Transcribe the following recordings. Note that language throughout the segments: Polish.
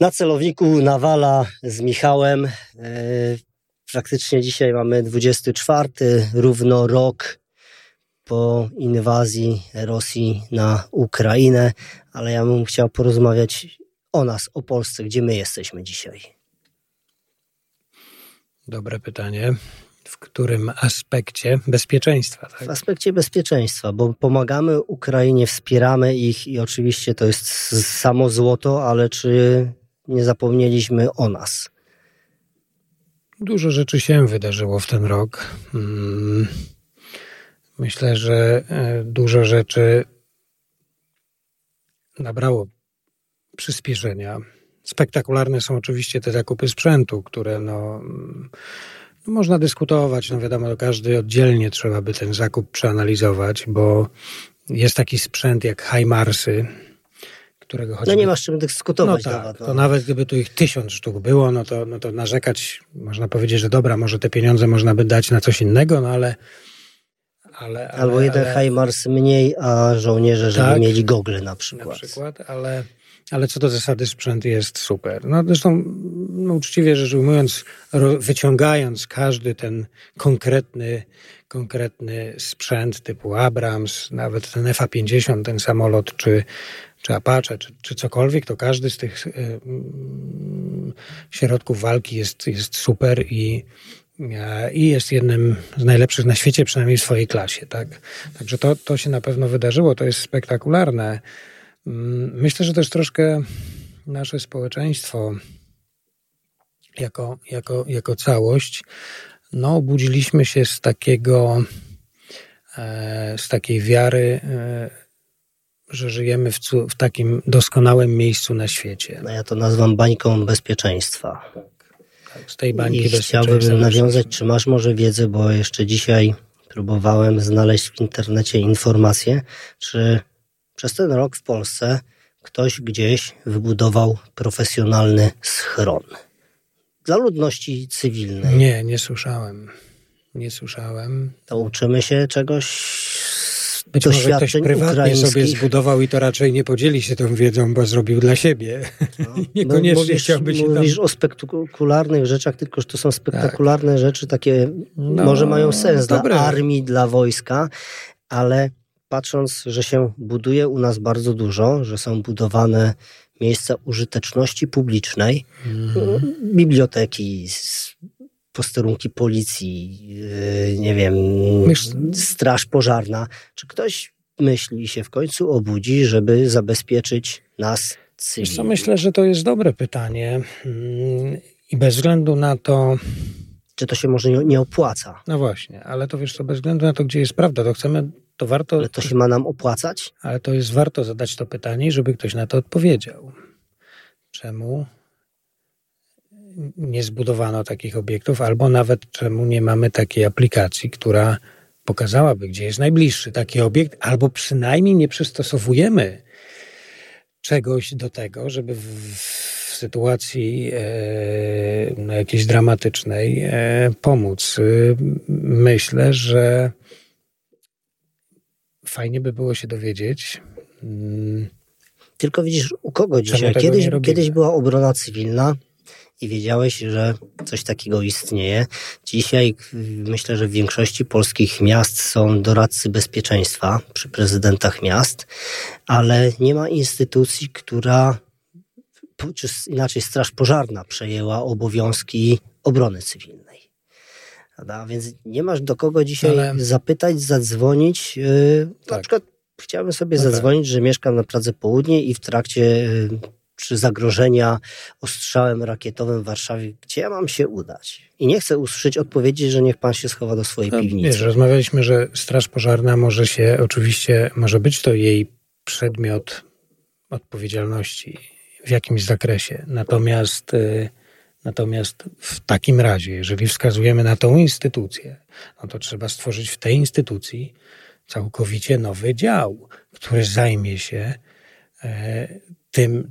Na celowniku nawala z Michałem. E, praktycznie dzisiaj mamy 24, równo rok po inwazji Rosji na Ukrainę, ale ja bym chciał porozmawiać o nas, o Polsce, gdzie my jesteśmy dzisiaj. Dobre pytanie. W którym aspekcie bezpieczeństwa? Tak? W aspekcie bezpieczeństwa, bo pomagamy Ukrainie, wspieramy ich i oczywiście to jest samo złoto, ale czy nie zapomnieliśmy o nas? Dużo rzeczy się wydarzyło w ten rok. Mm, myślę, że e, dużo rzeczy nabrało przyspieszenia. Spektakularne są oczywiście te zakupy sprzętu, które no, no można dyskutować. No wiadomo, każdy oddzielnie trzeba by ten zakup przeanalizować, bo jest taki sprzęt jak HIMARSy, którego choćby... No nie masz czym dyskutować. No tak, nawet, no. to nawet gdyby tu ich tysiąc sztuk było, no to, no to narzekać, można powiedzieć, że dobra, może te pieniądze można by dać na coś innego, no ale... ale, ale Albo jeden ale... HIMARS mniej, a żołnierze, żeby tak, mieli gogle na przykład. Na przykład, ale ale co do zasady sprzęt jest super. No zresztą, no, uczciwie rzecz ujmując, wyciągając każdy ten konkretny, konkretny sprzęt typu Abrams, nawet ten FA-50, ten samolot, czy, czy Apache, czy, czy cokolwiek, to każdy z tych y, y, środków walki jest, jest super i, i jest jednym z najlepszych na świecie, przynajmniej w swojej klasie. Tak? Także to, to się na pewno wydarzyło, to jest spektakularne. Mm, myślę, że też troszkę nasze społeczeństwo jako, jako, jako całość, no, obudziliśmy się z takiego, e, z takiej wiary, e, że żyjemy w, w takim doskonałym miejscu na świecie. No ja to nazywam bańką bezpieczeństwa. Tak, z tej bańki I chciałbym nawiązać, czy masz może wiedzę, bo jeszcze dzisiaj próbowałem znaleźć w internecie informacje, czy przez ten rok w Polsce ktoś gdzieś wybudował profesjonalny schron dla ludności cywilnej. Nie, nie słyszałem. Nie słyszałem. To uczymy się czegoś być może ktoś prywatnie sobie zbudował i to raczej nie podzieli się tą wiedzą, bo zrobił dla siebie. No, Niekoniecznie mówisz, chciałby się Mówisz tam... o spektakularnych rzeczach, tylko że to są spektakularne tak. rzeczy, takie no, może mają sens dobre. dla armii, dla wojska, ale patrząc, że się buduje u nas bardzo dużo, że są budowane miejsca użyteczności publicznej, mm. biblioteki, posterunki policji, yy, nie wiem, straż pożarna. Czy ktoś myśli się w końcu obudzi, żeby zabezpieczyć nas cywilnie? Co, myślę, że to jest dobre pytanie mm, i bez względu na to, czy to się może nie opłaca. No właśnie, ale to wiesz co, bez względu na to, gdzie jest prawda, to chcemy to warto. Ale to się ma nam opłacać? Ale to jest warto zadać to pytanie, żeby ktoś na to odpowiedział. Czemu nie zbudowano takich obiektów, albo nawet czemu nie mamy takiej aplikacji, która pokazałaby, gdzie jest najbliższy taki obiekt, albo przynajmniej nie przystosowujemy czegoś do tego, żeby w, w sytuacji e, no, jakiejś dramatycznej e, pomóc. Myślę, że fajnie by było się dowiedzieć. Mm, Tylko widzisz, u kogo dzisiaj? Kiedyś, kiedyś była obrona cywilna i wiedziałeś, że coś takiego istnieje. Dzisiaj myślę, że w większości polskich miast są doradcy bezpieczeństwa przy prezydentach miast, ale nie ma instytucji, która, czy inaczej Straż Pożarna przejęła obowiązki obrony cywilnej. Prawda? Więc nie masz do kogo dzisiaj Ale... zapytać, zadzwonić. Yy, tak. Na przykład chciałbym sobie tak. zadzwonić, że mieszkam na Pradze Południe i w trakcie yy, czy zagrożenia ostrzałem rakietowym w Warszawie, gdzie ja mam się udać? I nie chcę usłyszeć odpowiedzi, że niech pan się schowa do swojej no, piwnicy. Wiesz, rozmawialiśmy, że Straż Pożarna może się, oczywiście, może być to jej przedmiot odpowiedzialności w jakimś zakresie. Natomiast... Yy, Natomiast w takim razie, jeżeli wskazujemy na tą instytucję, no to trzeba stworzyć w tej instytucji całkowicie nowy dział, który zajmie się e, tym,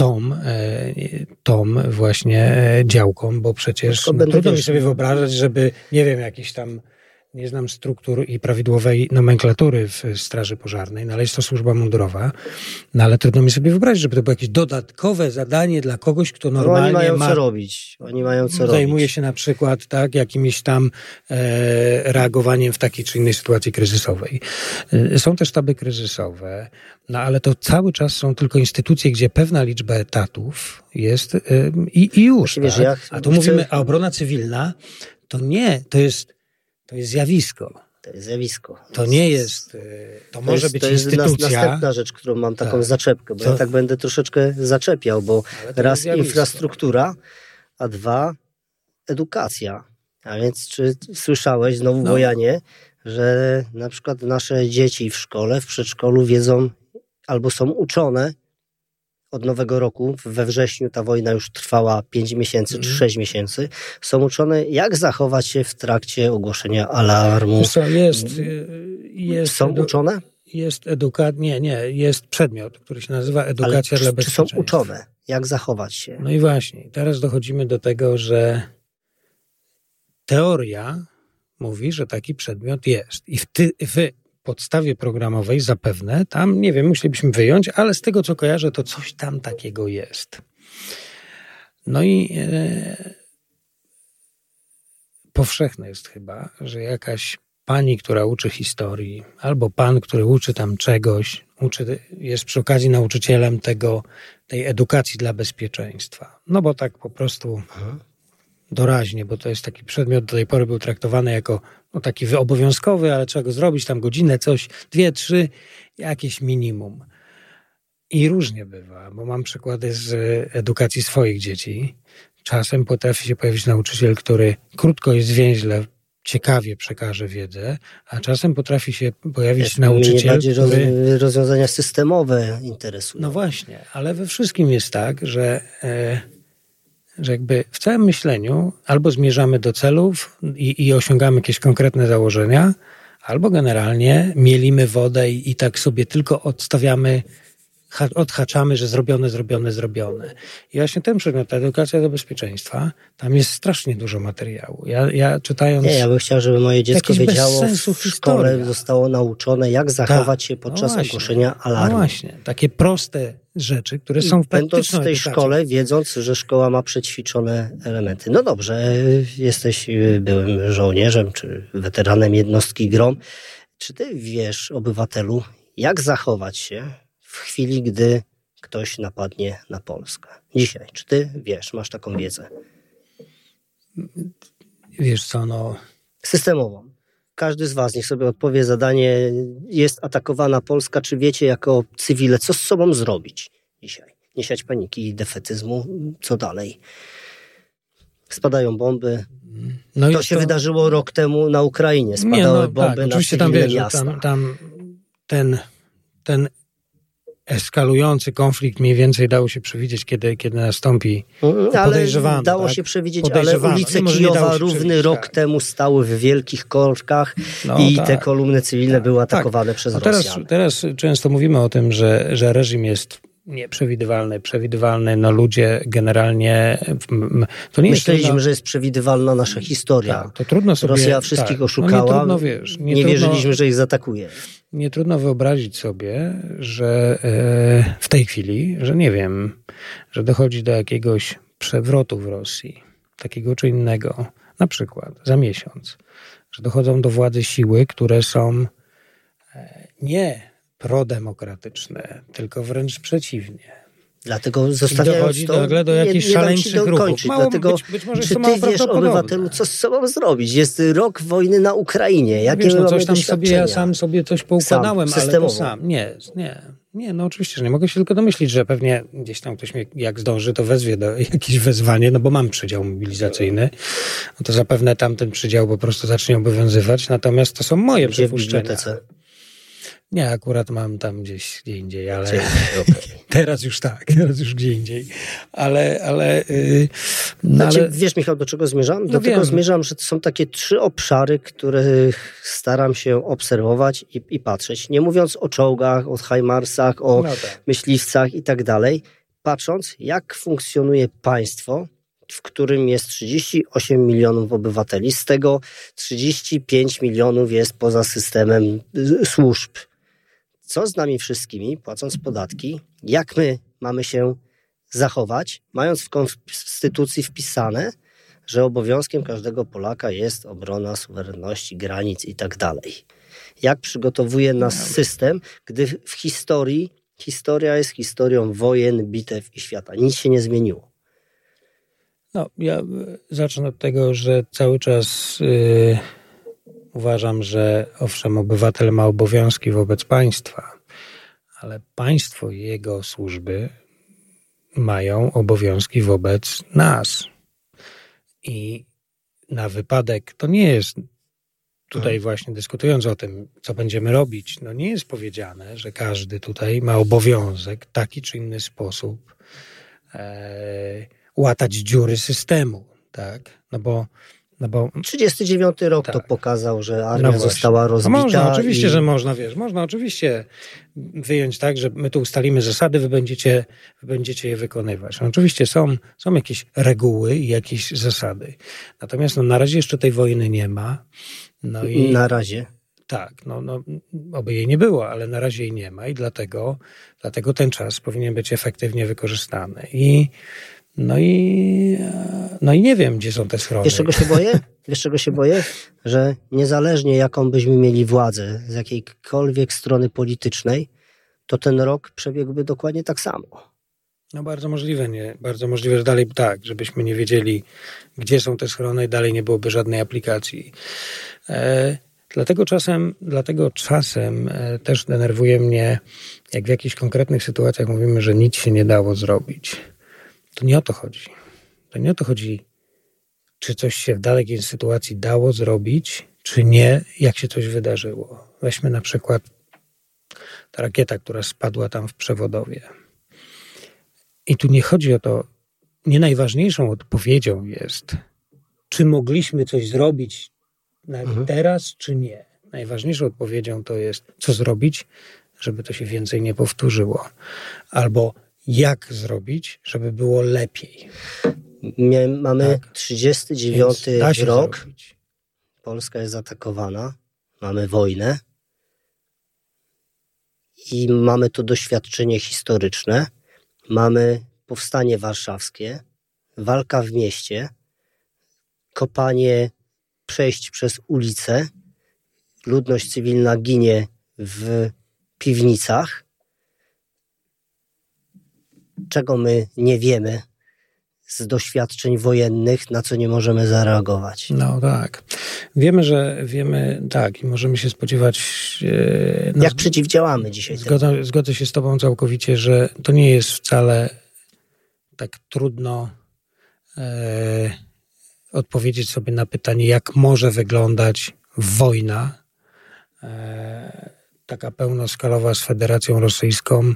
tą, e, tą właśnie działką, bo przecież no, trudno mi sobie wyobrażać, żeby, nie wiem, jakiś tam nie znam struktur i prawidłowej nomenklatury w Straży Pożarnej, no ale jest to służba mundurowa. No ale trudno mi sobie wyobrazić, żeby to było jakieś dodatkowe zadanie dla kogoś, kto normalnie no, oni mają ma, co robić. Oni mają co zajmuje robić. się na przykład tak, jakimś tam e, reagowaniem w takiej czy innej sytuacji kryzysowej. E, są też sztaby kryzysowe, no ale to cały czas są tylko instytucje, gdzie pewna liczba etatów jest e, i, i już. Tak? Ja a tu chcę... mówimy, a obrona cywilna to nie, to jest to jest zjawisko. To jest zjawisko. To nie jest, e, to, to może jest, być to jest instytucja. następna rzecz, którą mam taką tak. zaczepkę, bo to... ja tak będę troszeczkę zaczepiał, bo raz infrastruktura, a dwa edukacja. A więc czy słyszałeś znowu, no. Bojanie, że na przykład nasze dzieci w szkole, w przedszkolu wiedzą albo są uczone od nowego roku, we wrześniu ta wojna już trwała 5 miesięcy mm. czy 6 mhm. miesięcy, są uczone, jak zachować się w trakcie ogłoszenia alarmu. Co, jest, y, jest są uczone? Jest edukacja, nie, nie, jest przedmiot, który się nazywa edukacja Ale dla bezpieczeństwa. Czy są uczone, jak zachować się? No i właśnie, teraz dochodzimy do tego, że teoria mówi, że taki przedmiot jest. I w, ty, w podstawie programowej zapewne, tam nie wiem, musielibyśmy wyjąć, ale z tego co kojarzę, to coś tam takiego jest. No i e, powszechne jest chyba, że jakaś pani, która uczy historii, albo pan, który uczy tam czegoś, uczy, jest przy okazji nauczycielem tego, tej edukacji dla bezpieczeństwa. No bo tak po prostu doraźnie, bo to jest taki przedmiot, do tej pory był traktowany jako no, taki obowiązkowy, ale trzeba go zrobić, tam godzinę, coś, dwie, trzy, jakieś minimum. I różnie bywa, bo mam przykłady z edukacji swoich dzieci. Czasem potrafi się pojawić nauczyciel, który krótko i zwięźle ciekawie przekaże wiedzę, a czasem potrafi się pojawić Jest nauczyciel, mnie który... rozwiązania systemowe interesują. No właśnie, ale we wszystkim jest tak, że... E, że jakby w całym myśleniu albo zmierzamy do celów i, i osiągamy jakieś konkretne założenia, albo generalnie mielimy wodę i, i tak sobie tylko odstawiamy odhaczamy, że zrobione, zrobione, zrobione. I właśnie ten przedmiot, ta edukacja do bezpieczeństwa, tam jest strasznie dużo materiału. Ja, ja czytając... Nie, ja bym chciał, żeby moje dziecko wiedziało w szkole, historia. zostało nauczone, jak zachować Ta. się podczas no ogłoszenia alarmu. No właśnie, takie proste rzeczy, które są w Będąc w tej szkole, wiedząc, że szkoła ma przećwiczone elementy. No dobrze, jesteś byłym żołnierzem, czy weteranem jednostki GROM. Czy ty wiesz, obywatelu, jak zachować się chwili, gdy ktoś napadnie na Polskę. Dzisiaj. Czy ty wiesz, masz taką wiedzę? Wiesz co, no... Systemową. Każdy z was niech sobie odpowie zadanie, jest atakowana Polska, czy wiecie jako cywile, co z sobą zrobić dzisiaj? Nie siać paniki i defetyzmu, co dalej? Spadają bomby. No to się to... wydarzyło rok temu na Ukrainie. Spadały Nie, no, bomby tak, na cywilne tam, wiesz. Tam, tam ten, ten eskalujący konflikt mniej więcej dało się przewidzieć, kiedy, kiedy nastąpi. Mm, ale dało tak? się przewidzieć, ale ulice Kijowa równy rok tak. temu stały w wielkich korkach no, i tak, te kolumny cywilne tak, były atakowane tak. przez teraz, Rosjan. Teraz często mówimy o tym, że, że reżim jest nieprzewidywalny, przewidywalny, no ludzie generalnie... To nie Myśleliśmy, trudno... że jest przewidywalna nasza historia. Tak, to trudno sobie... Rosja wszystkich tak, oszukała, no nie, trudno, wiesz, nie, nie trudno, wierzyliśmy, że ich zaatakuje. Nie trudno wyobrazić sobie, że e, w tej chwili, że nie wiem, że dochodzi do jakiegoś przewrotu w Rosji, takiego czy innego, na przykład za miesiąc, że dochodzą do władzy siły, które są e, nie prodemokratyczne, tylko wręcz przeciwnie. Dlatego zostawiając to, nagle do jakichś nie, nie. Mało, Dlatego, być, być może czy ty wiesz, obywatelu, co z sobą zrobić? Jest rok wojny na Ukrainie. Jakie wiesz, no, coś tam sobie, ja sam sobie coś poukładałem, sam, ale to sam. Nie, nie. Nie, no oczywiście, że nie. Mogę się tylko domyślić, że pewnie gdzieś tam ktoś mnie, jak zdąży, to wezwie do jakieś wezwanie, no bo mam przydział mobilizacyjny. No to zapewne tamten przydział po prostu zacznie obowiązywać, natomiast to są moje Gdzie przypuszczenia. W nie, akurat mam tam gdzieś gdzie indziej, ale teraz już tak, teraz już gdzie indziej. Ale, ale, yy, no znaczy, ale... Wiesz, Michał, do czego zmierzam? No do wiem. tego zmierzam, że to są takie trzy obszary, które staram się obserwować i, i patrzeć. Nie mówiąc o czołgach, o Hajmarsach, o no tak. myśliwcach i tak dalej. Patrząc, jak funkcjonuje państwo, w którym jest 38 milionów obywateli, z tego 35 milionów jest poza systemem y, służb. Co z nami wszystkimi, płacąc podatki, jak my mamy się zachować, mając w konstytucji wpisane, że obowiązkiem każdego Polaka jest obrona suwerenności, granic i tak dalej. Jak przygotowuje nas system, gdy w historii, historia jest historią wojen, bitew i świata. Nic się nie zmieniło. No, ja zacznę od tego, że cały czas yy, uważam, że owszem, obywatel ma obowiązki wobec państwa, ale państwo i jego służby mają obowiązki wobec nas. I na wypadek to nie jest tutaj mhm. właśnie dyskutując o tym, co będziemy robić, no nie jest powiedziane, że każdy tutaj ma obowiązek w taki czy inny sposób e, łatać dziury systemu, tak? No bo no bo, 39 rok tak. to pokazał, że armia no została rozbita. No można, oczywiście, i... że można, wiesz, można oczywiście wyjąć tak, że my tu ustalimy zasady, wy będziecie, wy będziecie je wykonywać. No oczywiście są, są jakieś reguły i jakieś zasady. Natomiast no, na razie jeszcze tej wojny nie ma. No i, na razie. Tak, no, no, oby jej nie było, ale na razie jej nie ma i dlatego, dlatego ten czas powinien być efektywnie wykorzystany. I no i, no i nie wiem, gdzie są te schrony. Wiesz, czego się boję? Wiesz, czego się boję? Że niezależnie jaką byśmy mieli władzę, z jakiejkolwiek strony politycznej, to ten rok przebiegłby dokładnie tak samo. No bardzo możliwe, nie? Bardzo możliwe, że dalej tak, żebyśmy nie wiedzieli, gdzie są te schrony i dalej nie byłoby żadnej aplikacji. E, dlatego czasem, dlatego czasem e, też denerwuje mnie, jak w jakichś konkretnych sytuacjach mówimy, że nic się nie dało zrobić. To nie o to chodzi. To nie o to chodzi, czy coś się w dalekiej sytuacji dało zrobić, czy nie, jak się coś wydarzyło. Weźmy na przykład ta rakieta, która spadła tam w przewodowie. I tu nie chodzi o to, nie najważniejszą odpowiedzią jest, czy mogliśmy coś zrobić mhm. teraz, czy nie. Najważniejszą odpowiedzią to jest, co zrobić, żeby to się więcej nie powtórzyło. Albo jak zrobić, żeby było lepiej. mamy tak. 39 rok. Zrobić. Polska jest zaatakowana. Mamy wojnę. I mamy to doświadczenie historyczne. Mamy powstanie warszawskie, walka w mieście, kopanie przejść przez ulicę. Ludność cywilna ginie w piwnicach czego my nie wiemy z doświadczeń wojennych, na co nie możemy zareagować. No tak. Wiemy, że wiemy, tak, i możemy się spodziewać. E, no, Jak przeciwdziałamy dzisiaj? Zgodzę, zgodzę się z Tobą całkowicie, że to nie jest wcale tak trudno e, odpowiedzieć sobie na pytanie, jak może wyglądać wojna, e, taka pełnoskalowa z Federacją Rosyjską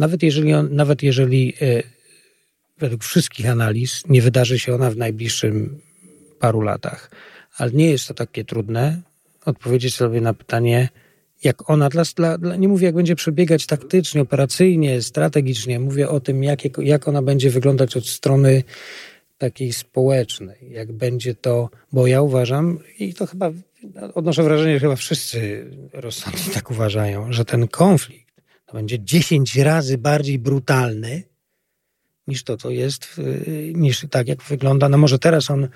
nawet jeżeli, on, nawet jeżeli e, według wszystkich analiz nie wydarzy się ona w najbliższym paru latach. Ale nie jest to takie trudne odpowiedzieć sobie na pytanie, jak ona, dla, dla, nie mówię jak będzie przebiegać taktycznie, operacyjnie, strategicznie, mówię o tym, jak, jak ona będzie wyglądać od strony takiej społecznej, jak będzie to, bo ja uważam, i to chyba odnoszę wrażenie, że chyba wszyscy rozsądni tak uważają, że ten konflikt to będzie 10 razy bardziej brutalny niż to, co jest, niż tak, jak wygląda. No może teraz on,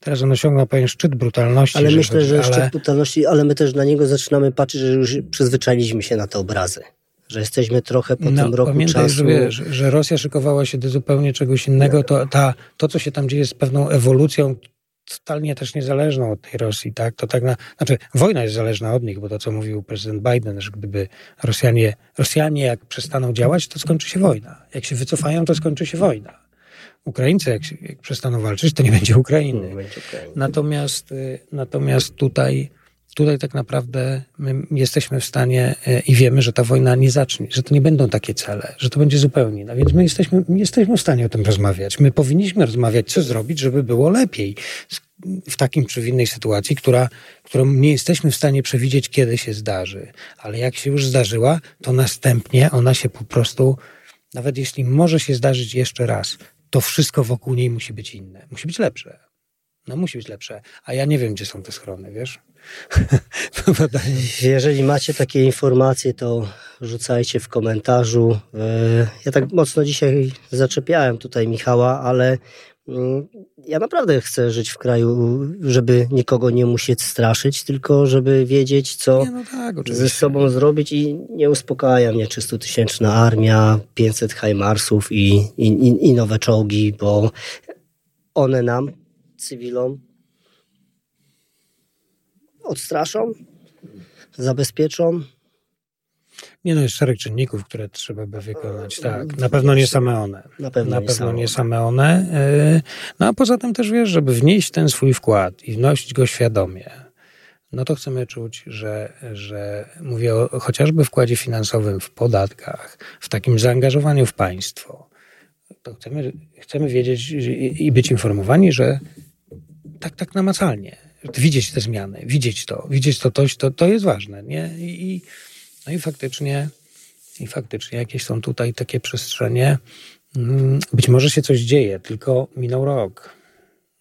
teraz on osiągnął pewien szczyt brutalności. Ale myślę, że ale... szczyt brutalności, ale my też na niego zaczynamy patrzeć, że już przyzwyczailiśmy się na te obrazy. Że jesteśmy trochę po no, tym roku pamiętaj, czasu... Że, wiesz, że Rosja szykowała się do zupełnie czegoś innego. To, ta, to, co się tam dzieje, jest pewną ewolucją totalnie też niezależną od tej Rosji, tak? To tak na, znaczy wojna jest zależna od nich, bo to co mówił prezydent Biden, że gdyby Rosjanie, Rosjanie jak przestaną działać, to skończy się wojna. Jak się wycofają, to skończy się wojna. Ukraińcy jak, się, jak przestaną walczyć, to nie będzie Ukrainy. Natomiast, y, natomiast tutaj tutaj tak naprawdę my jesteśmy w stanie e, i wiemy, że ta wojna nie zacznie, że to nie będą takie cele, że to będzie zupełnie. No więc my jesteśmy, my jesteśmy w stanie o tym rozmawiać. My powinniśmy rozmawiać, co zrobić, żeby było lepiej w takim czy w innej sytuacji, która, którą nie jesteśmy w stanie przewidzieć, kiedy się zdarzy. Ale jak się już zdarzyła, to następnie ona się po prostu, nawet jeśli może się zdarzyć jeszcze raz, to wszystko wokół niej musi być inne. Musi być lepsze. No musi być lepsze. A ja nie wiem, gdzie są te schrony, wiesz? Jeżeli macie takie informacje, to rzucajcie w komentarzu. E, ja tak mocno dzisiaj zaczepiałem tutaj Michała, ale mm, ja naprawdę chcę żyć w kraju, żeby nikogo nie musieć straszyć, tylko żeby wiedzieć, co no tak, ze sobą zrobić i nie uspokaja mnie 300-tysięczna armia, 500 Hajmarsów i, i, i nowe czołgi, bo one nam, cywilom, odstraszą, zabezpieczą. Nie no, jest szereg czynników, które trzeba by wykonać. Tak, na pewno nie same one. Na pewno, na nie, pewno nie same one. E, no a poza tym też wiesz, żeby wnieść ten swój wkład i wnosić go świadomie, no to chcemy czuć, że, że mówię o chociażby wkładzie finansowym w podatkach, w takim zaangażowaniu w państwo. To chcemy, chcemy wiedzieć i być informowani, że tak, tak namacalnie, widzieć te zmiany, widzieć to, widzieć to, to, to, to jest ważne, nie? I, no i faktycznie, i faktycznie jakieś są tutaj takie przestrzenie. Mm, być może się coś dzieje, tylko minął rok.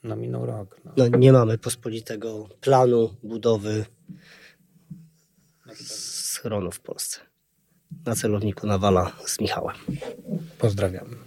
No minął rok. No, no nie mamy pospolitego planu budowy schronu w Polsce. Na celowniku Nawala z Michałem. Pozdrawiam.